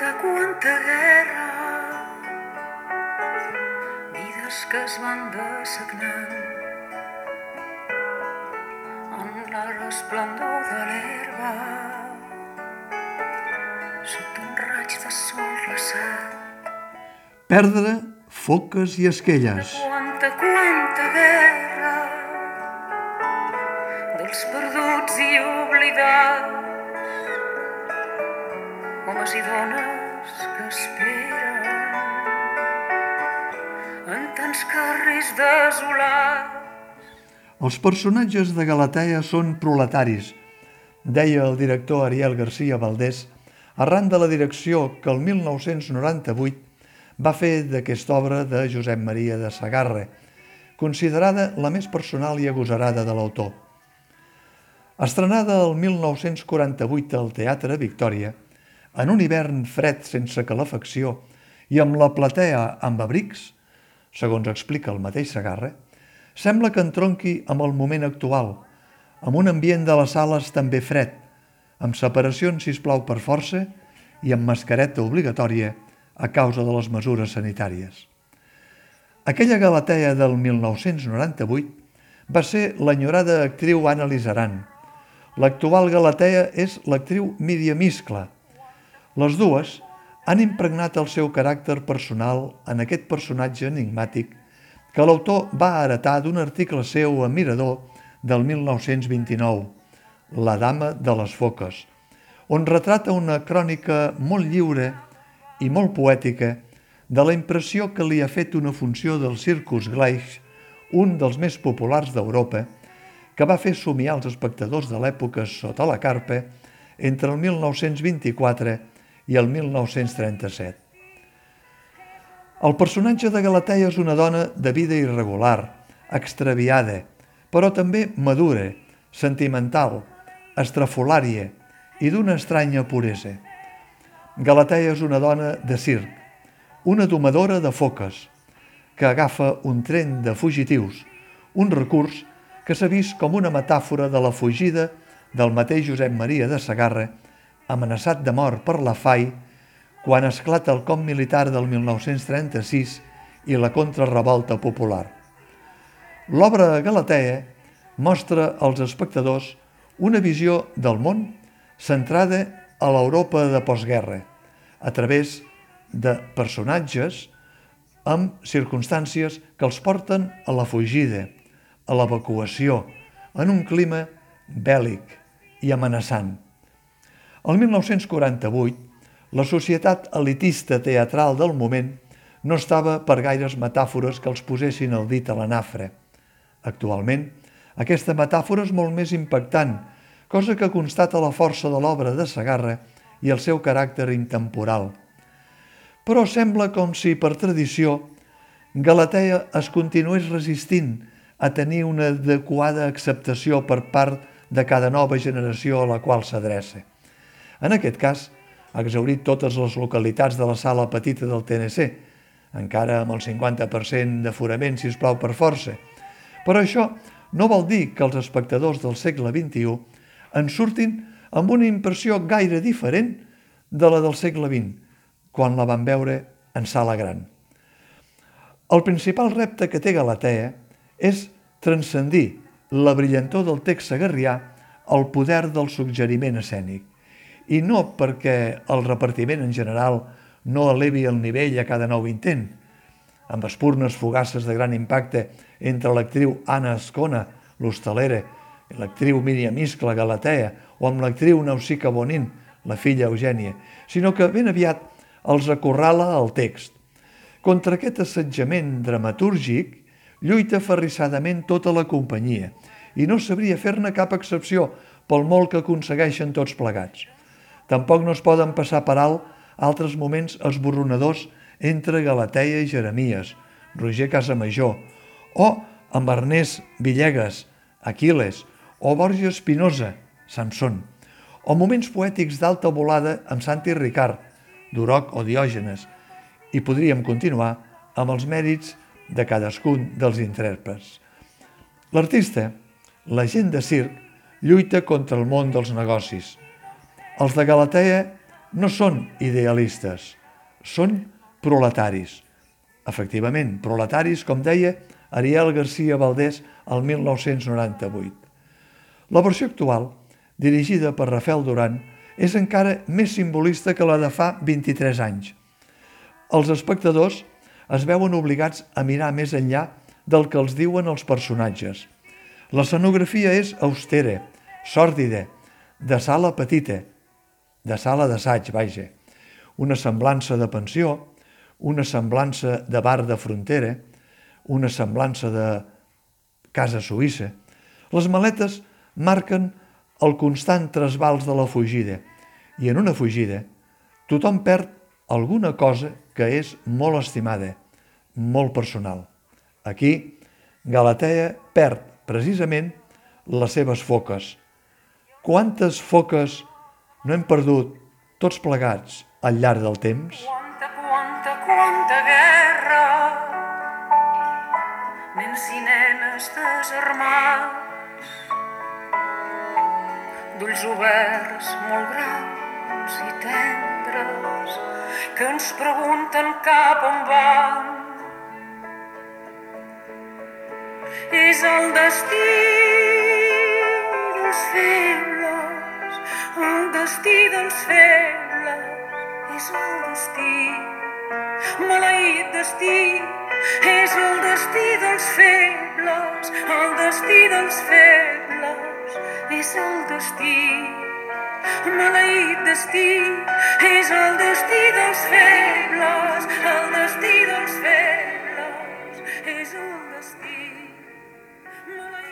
Quanta, quanta guerra Vides que es van dessagnant en la resplendor de l'herba sota un raig de sol glaçat. Perdre foques i esquelles. Quanta, quanta guerra dels perduts i oblidats homes i dones que esperen en tants carrers desolats Els personatges de Galatea són proletaris, deia el director Ariel García Valdés, arran de la direcció que el 1998 va fer d'aquesta obra de Josep Maria de Sagarra, considerada la més personal i agosarada de l'autor. Estrenada el 1948 al Teatre Victòria, en un hivern fred sense calefacció i amb la platea amb abrics, segons explica el mateix Sagarra, sembla que entronqui amb el moment actual, amb un ambient de les sales també fred, amb separacions, si plau per força, i amb mascareta obligatòria a causa de les mesures sanitàries. Aquella Galatea del 1998 va ser l'enyorada actriu Anna Lizaran. L'actual Galatea és l'actriu Mídia Miscla. Les dues han impregnat el seu caràcter personal en aquest personatge enigmàtic que l'autor va heretar d'un article seu a Mirador del 1929, La dama de les foques, on retrata una crònica molt lliure i molt poètica de la impressió que li ha fet una funció del Circus Gleich, un dels més populars d'Europa, que va fer somiar els espectadors de l'època sota la carpa entre el 1924 i el 1937. El personatge de Galatea és una dona de vida irregular, extraviada, però també madura, sentimental, estrafolària i d'una estranya puresa. Galatea és una dona de circ, una domadora de foques, que agafa un tren de fugitius, un recurs que s'ha vist com una metàfora de la fugida del mateix Josep Maria de Sagarra, amenaçat de mort per la FAI quan esclata el cop militar del 1936 i la contrarrevolta popular. L'obra Galatea mostra als espectadors una visió del món centrada a l'Europa de postguerra, a través de personatges amb circumstàncies que els porten a la fugida, a l'evacuació, en un clima bèl·lic i amenaçant. El 1948, la societat elitista teatral del moment no estava per gaires metàfores que els posessin el dit a la nafra. Actualment, aquesta metàfora és molt més impactant, cosa que constata la força de l'obra de Sagarra i el seu caràcter intemporal. Però sembla com si, per tradició, Galatea es continués resistint a tenir una adequada acceptació per part de cada nova generació a la qual s'adreça. En aquest cas, ha exaurit totes les localitats de la sala petita del TNC, encara amb el 50% d'aforament, si us plau, per força. Però això no vol dir que els espectadors del segle XXI en surtin amb una impressió gaire diferent de la del segle XX, quan la van veure en sala gran. El principal repte que té Galatea és transcendir la brillantor del text sagarrià al poder del suggeriment escènic i no perquè el repartiment en general no elevi el nivell a cada nou intent, amb espurnes fugasses de gran impacte entre l'actriu Anna Escona, l'hostalera, i l'actriu Míriam Iscla Galatea, o amb l'actriu Nausica Bonin, la filla Eugènia, sinó que ben aviat els acorrala el text. Contra aquest assetjament dramatúrgic lluita ferrissadament tota la companyia i no sabria fer-ne cap excepció pel molt que aconsegueixen tots plegats. Tampoc no es poden passar per alt altres moments esborronadors entre Galateia i Jeremies, Roger Casamajor, o amb Ernest Villegas, Aquiles, o Borja Espinosa, Samson, o moments poètics d'alta volada amb Santi Ricard, Duroc o Diògenes, i podríem continuar amb els mèrits de cadascun dels intèrprets. L'artista, la gent de circ, lluita contra el món dels negocis, els de Galatea no són idealistes, són proletaris. Efectivament, proletaris, com deia Ariel García Valdés el 1998. La versió actual, dirigida per Rafael Duran, és encara més simbolista que la de fa 23 anys. Els espectadors es veuen obligats a mirar més enllà del que els diuen els personatges. L'escenografia és austera, sòrdida, de sala petita, de sala d'assaig, vaja, una semblança de pensió, una semblança de bar de frontera, una semblança de casa suïssa. Les maletes marquen el constant trasbals de la fugida i en una fugida tothom perd alguna cosa que és molt estimada, molt personal. Aquí, Galatea perd precisament les seves foques. Quantes foques no hem perdut tots plegats al llarg del temps? Quanta, quanta, quanta guerra. Nens i nenes desarmats. D'ulls oberts molt grans i tendres que ens pregunten cap on van. És el destí dels febles, el destí dels febles és el destí maleït destí. És el destí dels febles el destí dels febles és el destí maleït destí. És el destí dels febles el destí dels febles és el destí maleït